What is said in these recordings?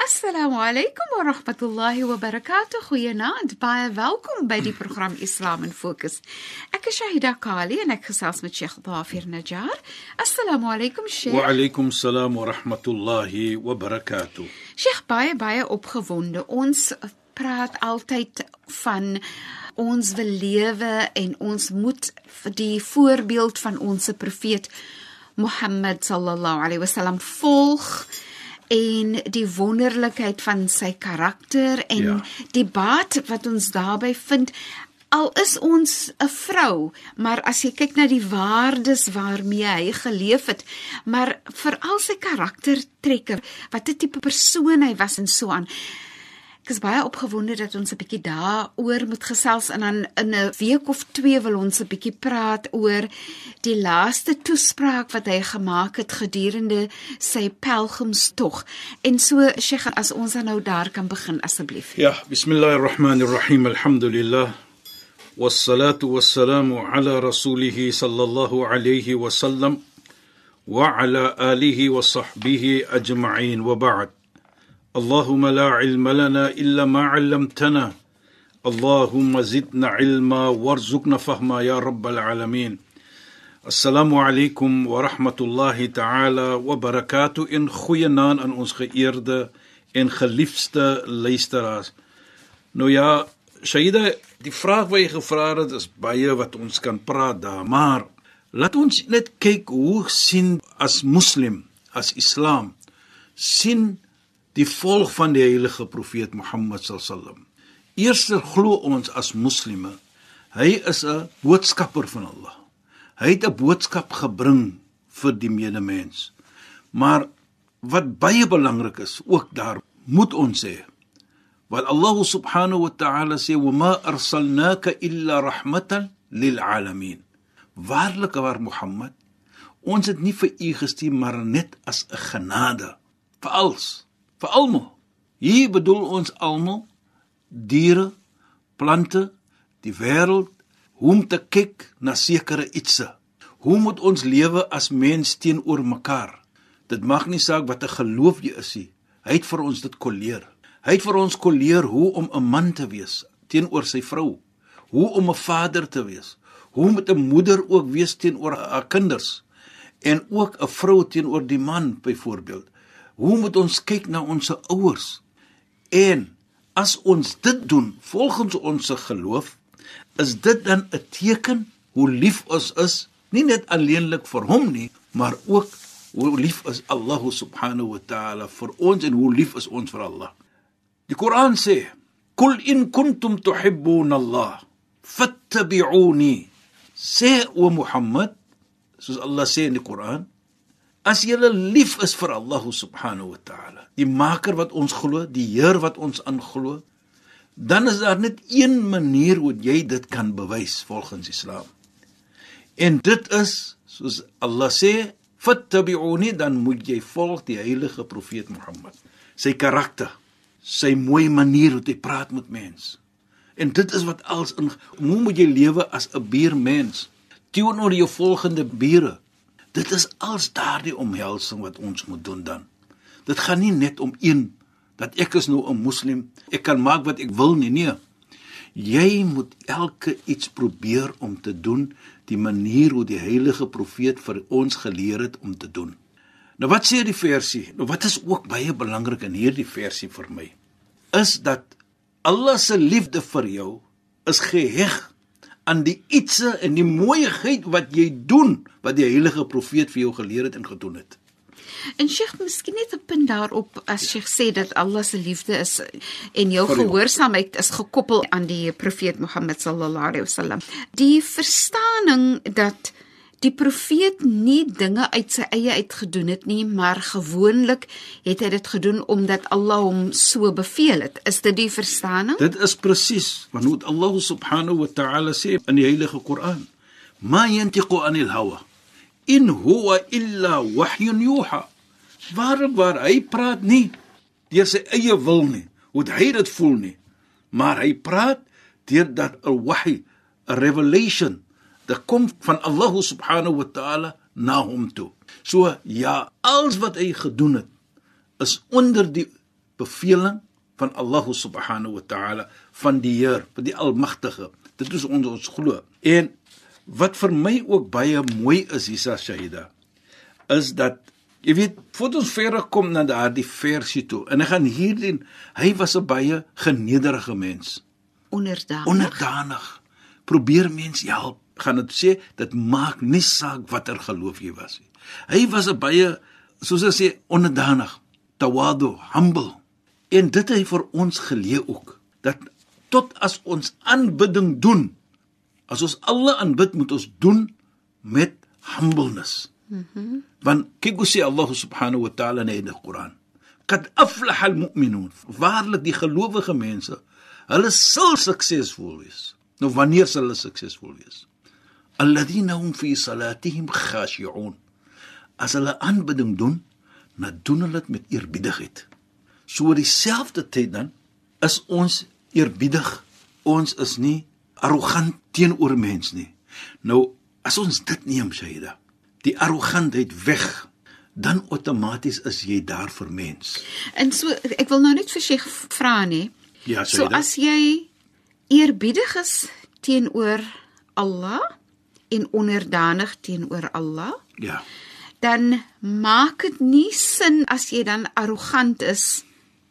Assalamu alaykum wa rahmatullahi wa barakatuh. Goeienaand. Baie welkom by die program Islam in Fokus. Ek is Shahida Kali en ek gesels met Sheikh Dafir Najjar. Assalamu alaykum Sheikh. Wa alaykum salaam wa rahmatullahi wa barakatuh. Sheikh baie baie opgewonde. Ons praat altyd van ons wil lewe en ons moet die voorbeeld van ons profeet Mohammed sallallahu alaihi wasallam volg en die wonderlikheid van sy karakter en ja. die baat wat ons daarbey vind al is ons 'n vrou maar as jy kyk na die waardes waarmee hy geleef het maar veral sy karaktertrekke wat 'n tipe persoon hy was en so aan Ek is baie opgewonde dat ons 'n bietjie daaroor moet gesels en dan in 'n week of 2 wil ons 'n bietjie praat oor die laaste toespraak wat hy gemaak het gedurende sy pelgrimstog. En so Sheikh, as ons dan nou daar kan begin asseblief. Ja, bismillahirrahmanirrahim. Alhamdulillah. والصلاه والسلام على رسوله صلى الله عليه وسلم وعلى اله وصحبه اجمعين وبعد اللهم لا علم لنا الا ما علمتنا اللهم زدنا علما وارزقنا فهما يا رب العالمين السلام عليكم ورحمه الله تعالى وبركاته in goeie naam aan ons geëerde en geliefde luisteraars nou ja Shaida die vraag wat jy gevra het is baie wat ons kan praat daar maar laat ons net kyk hoe sien as moslim as islam sien die volg van die heilige profeet Mohammed sallam. Eerste glo ons as moslime, hy is 'n boodskapper van Allah. Hy het 'n boodskap gebring vir die medemens. Maar wat baie belangrik is, ook daar moet ons sê, wat Allah subhanahu wa ta'ala sê, "Wa ma arsalnaka illa rahmatan lil alamin." Waarlik waar Mohammed, ons het nie vir u gestuur maar net as 'n genade vir alles vir almal. Hier bedoel ons almal diere, plante, die wêreld, hoe om te kyk na sekere ietsie. Hoe moet ons lewe as mens teenoor mekaar? Dit mag nie saak wat 'n geloof jy is nie. Hy het vir ons dit kolleer. Hy het vir ons kolleer hoe om 'n man te wees teenoor sy vrou, hoe om 'n vader te wees, hoe moet 'n moeder ook wees teenoor haar kinders en ook 'n vrou teenoor die man byvoorbeeld. Hoe moet ons kyk na ons ouers? En as ons dit doen volgens ons geloof, is dit dan 'n teken hoe lief ons is, nie net alleenlik vir hom nie, maar ook hoe lief is Allah subhanahu wa ta'ala vir ons en hoe lief is ons vir Allah. Die Koran sê: "Kul in kuntum tuhibbuna Allah, fattabi'uni." Sê o Mohammed, soos Allah sê in die Koran, As jy lief is vir Allah subhanahu wa ta'ala, die maker wat ons glo, die Heer wat ons aanglo, dan is daar net een manier hoe jy dit kan bewys volgens Islam. En dit is soos Allah sê, fattabi'uni dan moet jy volg die heilige profeet Mohammed. Sy karakter, sy mooi manier hoe hy praat met mens. En dit is wat als in hoe moet jy lewe as 'n buurmens teenoor jou volgende bure? Dit is als daardie omhelsing wat ons moet doen dan. Dit gaan nie net om een dat ek is nou 'n moslim, ek kan maak wat ek wil nie, nee. Jy moet elke iets probeer om te doen die manier hoe die heilige profeet vir ons geleer het om te doen. Nou wat sê die versie? Nou wat is ook baie belangrik in hierdie versie vir my is dat Allah se liefde vir jou is geheg aan die ietsie en die mooiheid wat jy doen wat die heilige profeet vir jou geleer het en gedoen het. En Sheikh, miskien net 'n punt daarop as Sheikh sê dat Allah se liefde is en jou gehoorsaamheid is gekoppel aan die profeet Mohammed sallallahu alaihi wasallam. Die verstaaning dat die profeet nie dinge uit sy eie uit gedoen het nie, maar gewoonlik het hy dit gedoen omdat Allah hom so beveel het. Is dit die verstaaning? Dit is presies want hoe Allah subhanahu wa ta'ala sê in die heilige Koran: "Ma yantiqu anil hawa in huwa illa wahyun yuha." Waar waar hy praat nie deur sy eie wil nie, hoe hy dit voel nie, maar hy praat deur dat 'n wahy, 'n revelation, dit kom van Allah subhanahu wa ta'ala na hom toe. So ja, alles wat hy gedoen het is onder die beveling van Allah subhanahu wa ta'ala van die Heer, van die Almagtige. Dit is ons ons glo. En wat vir my ook baie mooi is Isa Shahida is dat jy weet voor ons verder kom na daardie versie toe en ek gaan hierdie hy was 'n baie genederige mens Onderdanig. onderdanig probeer mense help gaan dit sê dit maak nie saak watter geloof jy was nie. Hy was 'n baie soos hulle sê onderdanig tawadu humble. En dit het hy vir ons geleer ook dat tot as ons aanbidding doen as ons alle aanbid moet ons doen met humbleness. Mm -hmm. want kyk hoe sê Allah subhanahu wa ta'ala in die Koran kad aflaha almu'minun. Waarlik die gelowige mense hulle sal suksesvol wees. Nou wanneer sal hulle suksesvol wees alladhina hum fi salatihim khashi'un. As hulle aanbidding doen dan doen hulle dit met eerbiedigheid. So dieselfde tyd dan is ons eerbiedig. Ons is nie arrogant teenoor mens nie. Nou as ons dit neem Shaida die arrogantheid weg dan outomaties is jy daar vir mens. En so ek wil nou net vir Sheikh vra nê. ja So Shaida. as jy eerbiedig is teenoor Allah en onderdanig teenoor Allah, ja dan maak dit nie sin as jy dan arrogant is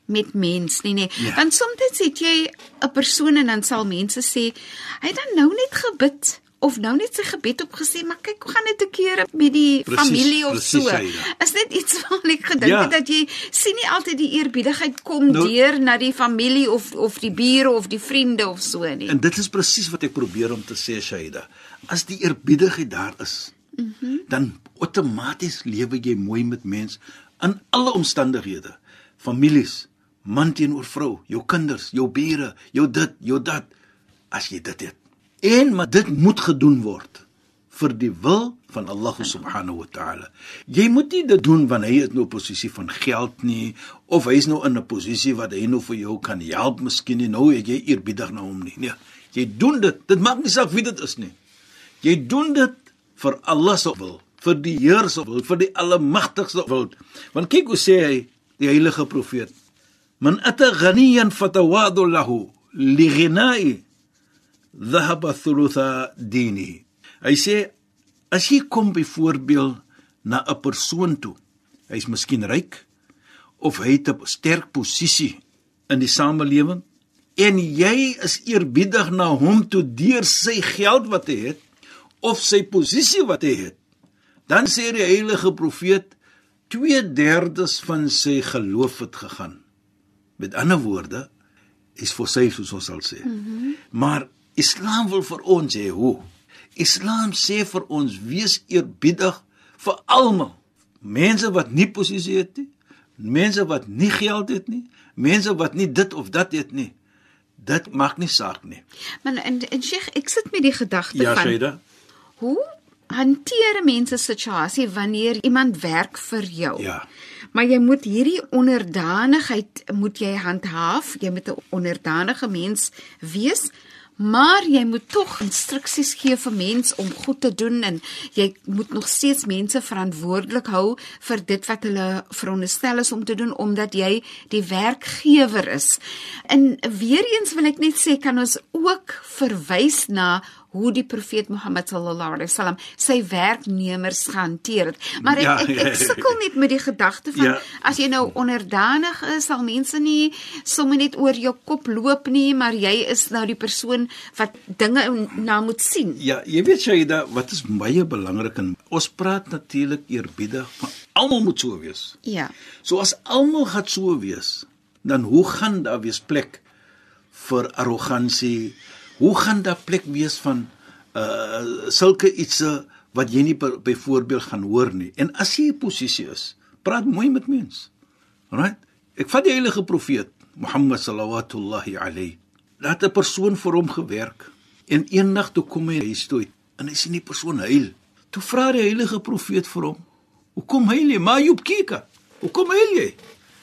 met mens nie nee. Ja. Want soms het jy 'n persoon en dan sal mense sê hy het dan nou net gebid of nou net sy gebed opgesê, maar kyk hoe gaan dit 'n keer met die Presies, familie of presies, so. Shaida. Is net iets wat ek gedink Ja. het dat jy sien nie altyd die eerbiedigheid kom Nou- deur na die familie of of die bure of die vriende of so nie. En dit is presies wat ek probeer om te sê Shaida. As die eerbiedigheid daar is, mm -hmm. dan outomaties lewe jy mooi met mens in alle omstandighede. Families, man teenoor vrou, jou kinders, jou bure, jou dit, jou dat as jy dit het. En maar dit moet gedoen word vir die wil van Allah subhanahu wa ta'ala. Jy moet nie dit doen wanneer hy is nou 'n posisie van geld nie of hy is nou in 'n posisie wat hy nou vir jou kan help miskien nie. Nou het jy eerbiedig na hom nie. Nee, jy doen dit. Dit maak nie saak wie dit is nie. Jy doen dit vir Allah se wil, vir die Heer se wil, vir die Almagtige wil. Want kyk hoe sê hy, die heilige profeet: "Man ata ghaniyan fatawadu lahu li ghina'i dhahaba thulutha dini." Hy sê as jy kom byvoorbeeld na 'n persoon toe, hy's miskien ryk of hy het 'n sterk posisie in die samelewing en jy is eerbiedig na hom toe deur sy geld wat hy het of sy posisie wat hy het, dan sê die heilige profeet 2/3 van sy geloof het gegaan. Met ander woorde is vir sy soos ons sal sê. Mm -hmm. Maar Islam wil vir ons hê hoe? Islam sê vir ons wees eerbiedig vir almal. Mense wat nie posisie het nie, mense wat nie geld het nie, mense wat nie dit of dat het nie. Dit maak nie saak nie. Maar en, en Sheikh, ek sit met die gedagte Ja, van Shaida. Hoe hanteer mense situasie wanneer iemand werk vir jou? Ja. Maar jy moet hierdie onderdanigheid moet jy handhaaf. Jy moet 'n onderdanige mens wees, maar jy moet tog instruksies gee vir mens om goed te doen en jy moet nog steeds mense verantwoordelik hou vir dit wat hulle veronderstel is om te doen omdat jy die werkgewer is. En weer eens wil ek net sê kan ons ook verwys na hoe die profeet Mohammed sallallahu alaihi wasallam sy werknemers gehanteer het. Maar ek Ja, ek, ek ja. sukkel net met die gedagte van Ja. as jy nou onderdanig is, sal mense nie sommer net oor jou kop loop nie, maar jy is nou die persoon wat dinge na moet sien. Ja, jy weet Shaida, wat is baie belangrik en ons praat natuurlik eerbiedig van Almal moet so wees. Ja. So as almal gaan so wees, dan hoe gaan daar wees plek vir arrogansie? Hoe gaan daar plek wees van uh sulke ietsie wat jy nie byvoorbeeld gaan hoor nie. En as jy 'n posisie is, praat mooi met mense. Right? Ek vat die heilige profeet Mohammed sallallahu alayhi. Laat 'n persoon vir hom gewerk en eendag toe kom hy huis toe en hy sien die persoon huil. Toe vra die heilige profeet vir hom: "Hoekom huil jy? Maar Job kyk. Hoekom huil jy?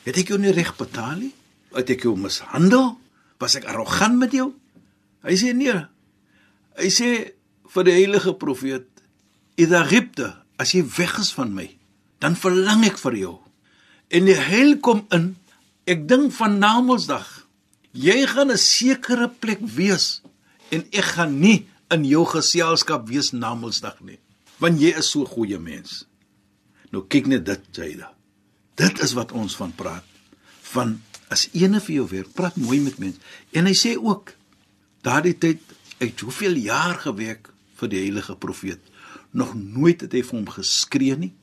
Het ek jou nie reg betaal nie? Het ek jou mishandel? Was ek arrogant met jou?" Hy sê nee. Hy sê vir die heilige profeet: "Idha ghibta, as jy weg is van my, dan verlang ek vir jou." En die heil kom in Ek dink van Namedsdag. Jy gaan 'n sekere plek wees en ek gaan nie in jou geselskap wees Namedsdag nie, want jy is so 'n goeie mens. Nou kyk net dit, Jayda. Dit is wat ons van praat. Van as ene vir jou werk, praat mooi met mense. En hy sê ook daardie tyd uit hoeveel jaar gewerk vir die heilige profeet. Nog nooit het hy vir hom geskree nie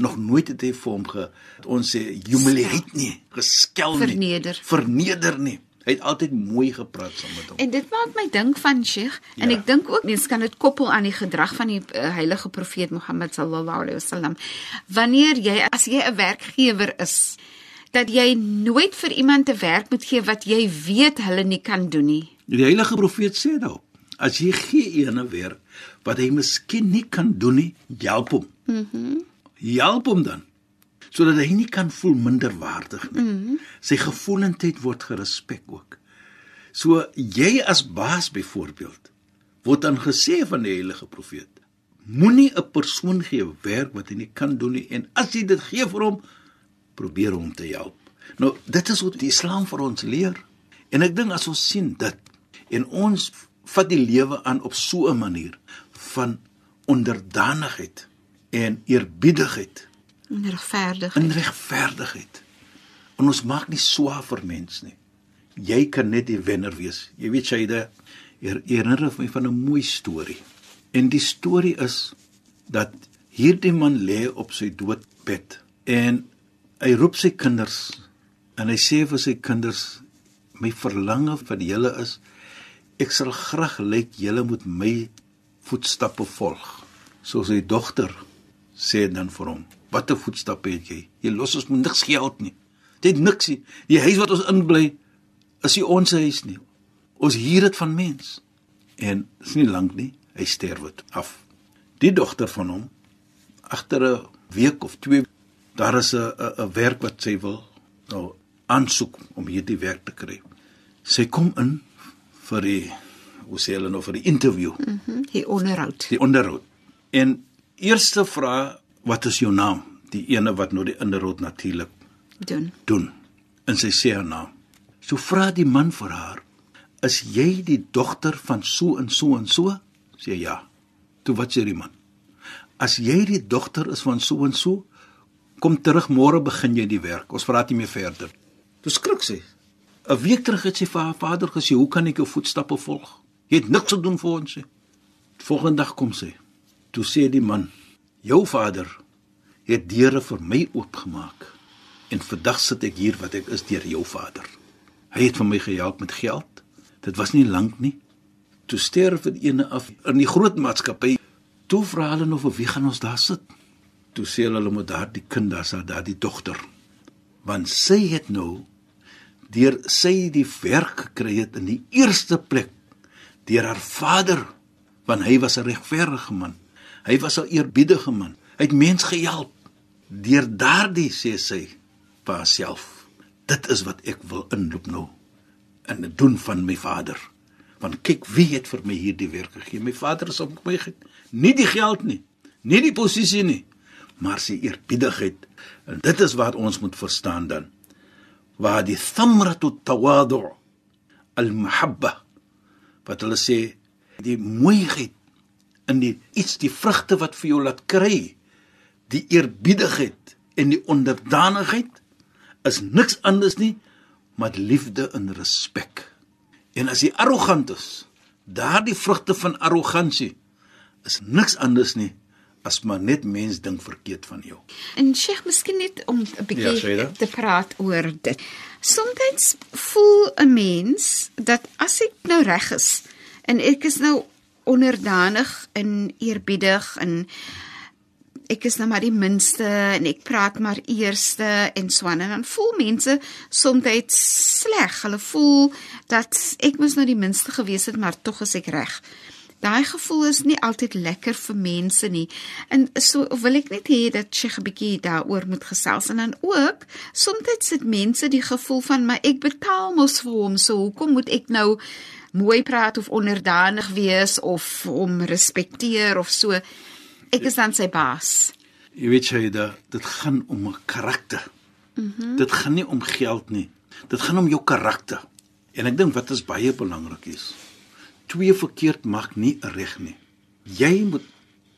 nog nooit het hy vir hom ge ons sê humiliate nie, geskel nie, verneder. Verneder nie. Hy het altyd mooi gepraat saam met hom. En dit maak my dink van Sheikh ja. en ek dink ook mens kan dit koppel aan die gedrag van die uh, heilige profeet Mohammed sallallahu alaihi wasallam. Wanneer jy as jy 'n werkgewer is, dat jy nooit vir iemand te werk moet gee wat jy weet hulle nie kan doen nie. Die heilige profeet sê daarop: As jy gee ene werk wat hy miskien nie kan doen nie, help hom. Mhm. Mm help hom dan sodat hy nie kan voel minderwaardig nie. Mm -hmm. Sy gevoelendheid word gerespek ook. So jy as baas byvoorbeeld word dan gesê van die heilige profeet moenie 'n persoon gee werk wat hy nie kan doen nie en as jy dit gee vir hom probeer hom te help. Nou dit is wat die Islam vir ons leer. En ek dink as ons sien dit en ons vat die lewe aan op so 'n manier van onderdanigheid en eerbiedigheid en regverdigheid. En regverdigheid. En ons maak nie swaar vir mens nie. Jy kan net die wenner wees. Jy weet jy dit herinner my van 'n mooi storie. En die storie is dat hierdie man lê op sy doodbed en hy roep sy kinders en hy sê vir sy kinders my verlange vir julle is ek sal graag lyk julle moet my voetstappe volg soos sy dogter sê dan vir hom: "Watter voetstappe het jy? Jy los ons met niks geld nie. Dit niks nie. Die huis wat ons inbly is nie ons huis nie. Ons huur dit van mens." En is nie lank nie, hy sterwe af. Die dogter van hom agter 'n week of twee daar is 'n 'n werk wat sy wil nou aansoek om hierdie werk te kry. Sy kom in vir die hoe sê hulle nou vir die interview. Mhm. Mm die onderhoud. Die onderhoud. En eerste vra wat is jou naam? Die ene wat nou die inderhoud natuurlik doen. Doen. En sy sê haar naam. So vra die man vir haar: "Is jy die dogter van so en so en so?" Sê ja. Toe wat sê die man? "As jy die dogter is van so en so, kom terug môre begin jy die werk. Ons praat nie meer verder." Toe skrik sy. 'n Week terug het sy vir haar vader gesê: "Hoe kan ek jou voetstappe volg? Jy het niks te doen vir ons nie." Volgende dag kom sy. Toe sê die man: "Jou vader het deure vir my oopgemaak en vandag sit ek hier wat ek is deur jou vader. Hy het vir my gehelp met geld. Dit was nie lank nie. Toe sterf dit ene af in die groot maatskappy. Toe vra hulle vir wie gaan ons daar sit? Toe sê hulle hulle moet daar die kind daar sit, daar die dogter. Want sy het nou deur sy die werk gekry het in die eerste plek deur haar vader want hy was 'n regverdige man. Hy was 'n eerbiedige man. Hy het mens gehelp. Deur daardie sê sy vir haarself, dit is wat ek wil inloop nou en doen van my vader. Want kyk wie het vir my hierdie werk gegee. My vader is op my ge nie die geld nie, nie die posisie nie, maar sy eerbiedigheid. En dit is wat ons moet verstaan dan. Die thamratu tawadu al-mahabba wat hulle sê die mooiheid in die iets die vrugte wat vir jou laat kry die eerbiedigheid en die onderdanigheid is niks anders nie maar liefde en respek. En as jy arrogant is daardie vrugte van arrogansie is niks anders nie as maar net mens dink verkeerd van jou. En Sheikh, miskien net om 'n Ja, bietjie Shaida. te praat oor dit. Soms voel 'n mens dat as ek nou reg is en ek is nou onderdanig en eerbiedig en ek is nou maar die minste en ek praat maar eerste en so aan en dan voel mense soms sleg. Hulle voel dat ek moes nou die minste gewees het, maar tog is ek reg. Daai gevoel is nie altyd lekker vir mense nie. En so wil ek net hê dat sy 'n bietjie daaroor moet gesels en dan ook soms sit mense die gevoel van maar ek betaal mos vir hom, so hoekom moet ek nou mooi praat of onderdanig wees of hom respekteer of so. Ek is dan sy baas. Jy weet jy dat dit gaan om 'n karakter. Mhm. Mm dit gaan nie om geld nie. Dit gaan om jou karakter. En ek dink wat is baie belangrik is. Twee verkeerd maak nie reg nie. Jy moet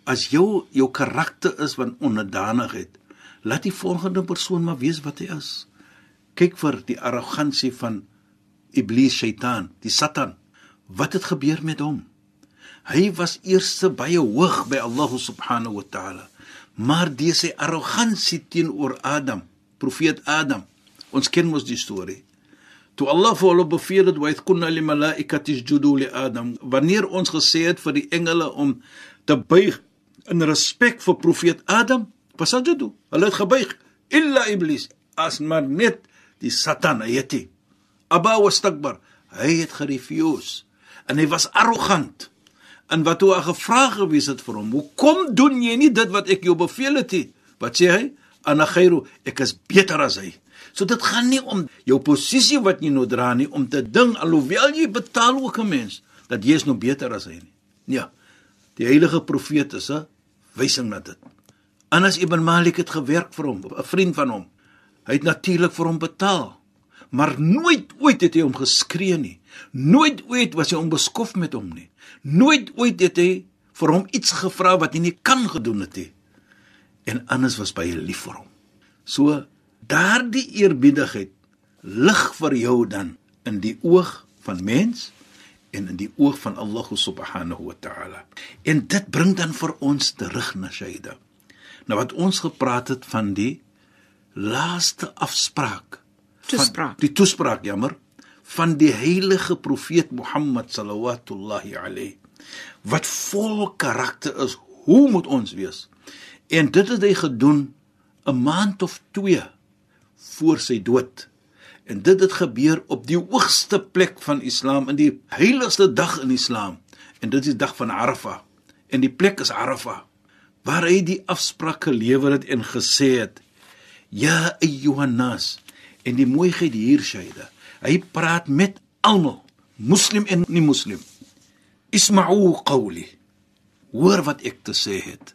as jou jou karakter is van onderdanigheid, laat die volgende persoon maar weet wat hy is. Kyk vir die arrogansie van Iblis, Satan, die Satan. Wat het gebeur met hom? Hy was eers baie hoog by Allah subhanahu wa ta'ala. Maar deur sy arrogansie teenoor Adam, profeet Adam. Ons ken mos die storie. Toe Allah vir hulle beveel het, "Wa kunna lil malaikati isjudu li Adam." Wanneer ons gesê het vir die engele om te buig in respek vir profeet Adam, pasajadu. Hulle het gebuig illa iblis, as maar net die Satan, hy het nie. Aba wastakbar. Hy het gerefuse en hy was arrogant. En wat toe hy gevra gewees het vir hom, "Hoekom doen jy nie dit wat ek jou beveel het nie?" Wat sê hy? Ana khairu, ek is beter as hy. So dit gaan nie om jou posisie wat jy nou dra nie, om te ding alhoewel jy betaal ook 'n mens dat jy is nou beter as hy nie. Ja. Die heilige profeet is 'n wysing na dit. Anas ibn Malik het gewerk vir hom, 'n vriend van hom. Hy het natuurlik vir hom betaal. Maar nooit ooit het hy hom geskree nie. Nooit ooit was hy onbeskof met hom nie. Nooit ooit het hy vir hom iets gevra wat hy nie kan gedoen het nie. En Anas was baie lief vir hom. So daardie eerbiedigheid lig vir jou dan in die oog van mens en in die oog van Allah subhanahu wa ta'ala. En dit bring dan vir ons terug na Shaida. Nou wat ons gepraat het van die laaste afspraak Toespraak. van die toespraak jammer van die heilige profeet Mohammed sallallahu alayhi wat vol karakter is hoe moet ons wees en dit het hy gedoen 'n maand of 2 voor sy dood en dit het gebeur op die hoogste plek van Islam in die heiligste dag in Islam en dit is die dag van Arafah en die plek is Arafah waar hy die afspraak gelewer het en gesê het Ja ayyuhan nas. En die mooiheid hier Shaida. Hy praat met almal, moslim en nie moslim. Isma'u qawli. Hoor wat ek te sê het.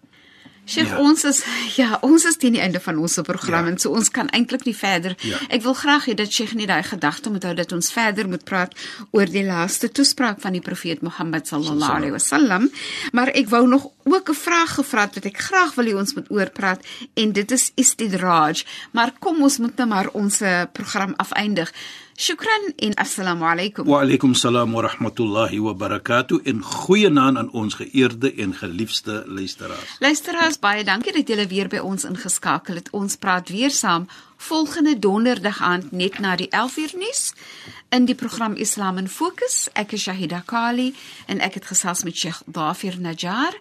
Chef, Ja. ons is ja, ons is teen die einde van ons program Ja. en so ons kan eintlik nie verder. Ja. Ek wil graag hê dat Sheikh net daai gedagte moet hou dat ons verder moet praat oor die laaste toespraak van die profeet Mohammed sallallahu alaihi wasallam, maar ek wou nog ook 'n vraag gevra het wat ek graag wil hê ons moet oorpraat en dit is istidraj, maar kom ons moet nou maar ons eh, program afeindig. Shukran en assalamu alaykum. Wa alaykum salaam wa rahmatullahi wa barakatuh en goeie naam aan ons geëerde en geliefde luisteraars. Luisteraars, baie dankie dat julle weer by ons ingeskakel het. Ons praat weer saam volgende donderdag aand net na die 11uur nuus in die program Islam in Fokus. Ek is Shahida Kali en ek het gesels met Sheikh Dafir Najjar.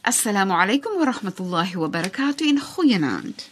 Assalamu alaykum wa rahmatullahi wa barakatuh en goeienaand.